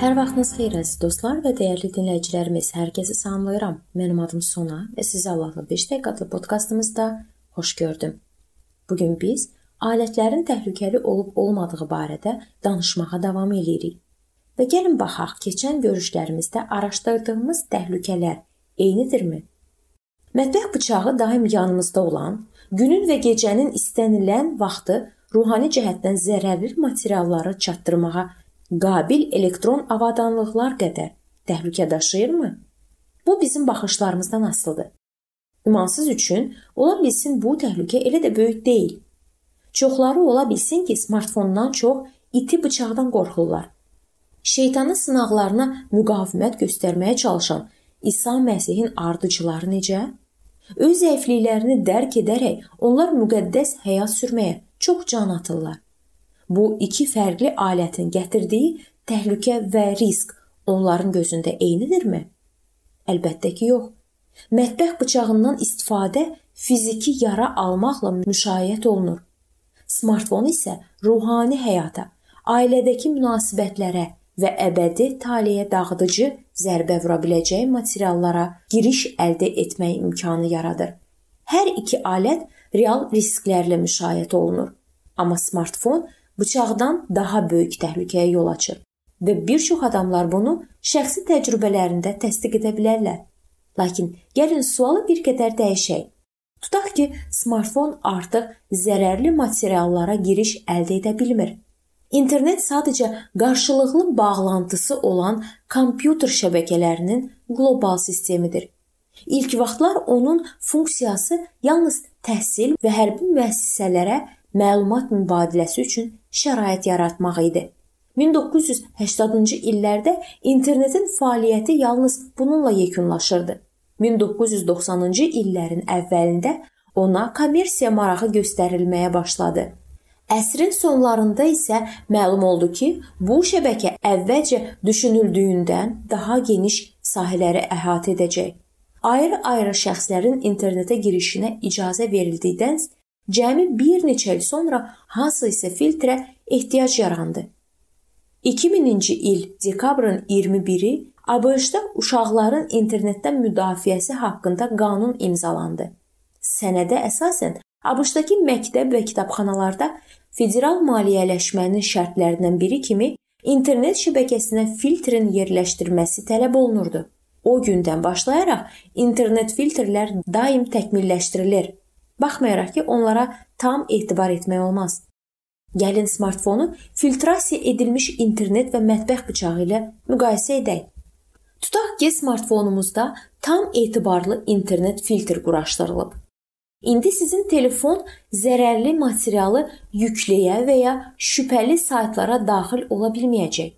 vaxtınız xeyir əziz dostlar və dəyərli dinləyicilərimiz. Hər kəsi salamlayıram. Mənim adım Sona və sizi Allahla 5 dəqiqəlik podkastımızda xoş gördüm. Bu gün biz alətlərin təhlükəli olub-olmadığı barədə danışmağa davam edirik. Və gəlin baxaq, keçən görüşlərimizdə araşdırdığımız təhlükələr eynidirmi? Mətbəx bıçağı daim yanımızda olan, günün və gecənin istənilən vaxtı ruhani cəhətdən zərərli materialları çatdırmağa qabil elektron avadanlıqlar qədər təhlükə daşıyırmı? Bu bizim baxışlarımızdan asılıdır. İmansız üçün ola bilsin bu təhlükə elə də böyük deyil. Çoxları ola bilsin ki, smartfondan çox iti bıçaqdan qorxurlar. Şeytanın sınaqlarına müqavimət göstərməyə çalışan İsa Məsihin ardıcıları necə? Öz zəifliklərini dərk edərək onlar müqəddəs həyat sürməyə çox can atırlar. Bu iki fərqli alətin gətirdiyi təhlükə və risk onların gözündə eynidirmi? Əlbəttə ki, yox. Mətbəx bıçağından istifadə fiziki yara almaqla müşayiət olunur. Smartfon isə ruhani həyata, ailədəki münasibətlərə və əbədi taleyə dağıdıcı zərbə vura biləcəyi materiallara giriş əldə etmək imkanı yaradır. Hər iki alət real risklərlə müşayiət olunur. Amma smartfon bıçaqdan daha böyük təhlükəyə yol açır və bir çox adamlar bunu şəxsi təcrübələrində təsdiq edə bilərlər. Lakin gəlin sualı bir qədər dəyişək. Tutaq ki, smartfon artıq zərərli materiallara giriş əldə edə bilmir. İnternet sadəcə qarşılıqlı bağlantısı olan kompüter şəbəkələrinin qlobal sistemidir. İlk vaxtlar onun funksiyası yalnız təhsil və hərbi müəssisələrə məlumat mübadiləsi üçün şərait yaratmaq idi. 1980-cı illərdə internetin fəaliyyəti yalnız bununla yekunlaşırdı. 1990-cı illərin əvvəlində ona kommersiya marağı göstərilməyə başladı. Əsrin sonlarında isə məlum oldu ki, bu şəbəkə əvvəlcə düşünüldüyündən daha geniş sahələri əhatə edəcək. Ayrı-ayrı şəxslərin internetə girişinə icazə verildikdən Cəmi bir neçə il sonra hansısa filtrə ehtiyac yarandı. 2000-ci il dekabrın 21-i ABŞ-da uşaqların internetdən müdafiəsi haqqında qanun imzalandı. Sənədə əsasən ABŞ-dakı məktəb və kitabxanalarda federal maliyyələşmənin şərtlərindən biri kimi internet şəbəkəsinə filtrin yerləşdirilməsi tələb olunurdu. O gündən başlayaraq internet filtrlər daim təkmilləşdirilir Baxmayaraq ki, onlara tam etibar etmək olmaz. Gəlin smartfonu filtrasiya edilmiş internet və mətbəx bıçağı ilə müqayisə edək. Tutaq ki, smartfonumuzda tam etibarlı internet filtr quraşdırılıb. İndi sizin telefon zərərli materialı yükləyə və ya şübhəli saytlara daxil ola bilməyəcək.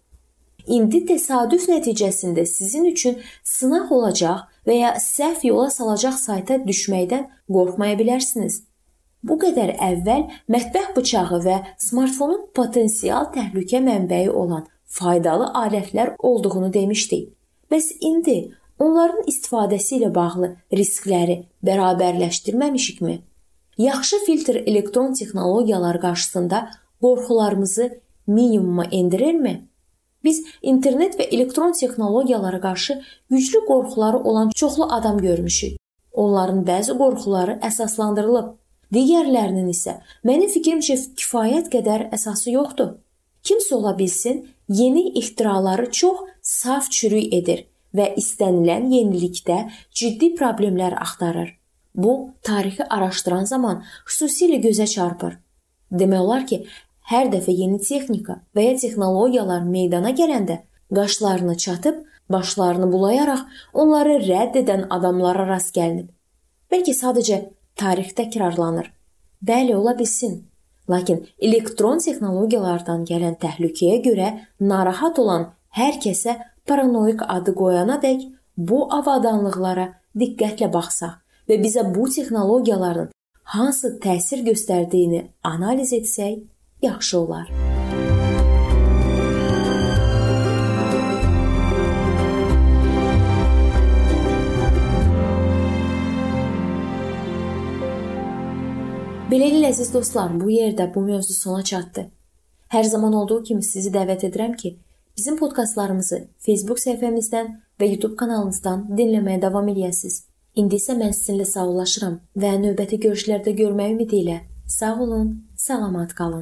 İndi təsadüf nəticəsində sizin üçün sınaq olacaq və ya səhv yola salacaq sayta düşməkdən qorxmaya bilərsiniz. Bu qədər əvvəl mətbəx bıçağı və smartfonun potensial təhlükə mənbəyi olan faydalı alətlər olduğunu demişdik. Bəs indi onların istifadəsi ilə bağlı riskləri bərabərləşdirməmişikmi? Yaxşı filtr elektron texnologiyalar qarşısında qorxularımızı minimuma endirirmi? Biz internet və elektron texnologiyalara qarşı güclü qorxuları olan çoxlu adam görmüşük. Onların bəzi qorxuları əsaslandırılıb, digərlərinin isə mənim fikrimcə kifayət qədər əsası yoxdur. Kimsə ola bilsin, yeni ixtiraları çox saf çürük edir və istənilən yenilikdə ciddi problemlər axtarır. Bu, tarixi araşdıran zaman xüsusilə gözə çarpır. Demək olar ki, Hər dəfə yeni texnika və ya texnologiyalar meydana gələndə qaşlarını çatıb, başlarını bulayaraq onları rədd edən adamlara rast gəlinib. Bəlkə sadəcə tarix təkrarlanır. Bəli, ola bilsin. Lakin elektron texnologiyalardan gələn təhlükəyə görə narahat olan hər kəsə paranoik adı qoyanadək bu avadanlıqlara diqqətlə baxsaq və bizə bu texnologiyaların hansı təsir göstərdiyini analiz etsək, yaxşı olar. Beləliklə əziz dostlar, bu yerdə bu mövzu sona çatdı. Hər zaman olduğu kimi sizi dəvət edirəm ki, Bizim podkastlarımızı Facebook səhifəmizdən və YouTube kanalımızdan dinləməyə davam edəsiniz. İndi isə mən sizinlə sağollaşıram və növbəti görüşlərdə görmək ümidi ilə sağ olun, salamat qalın.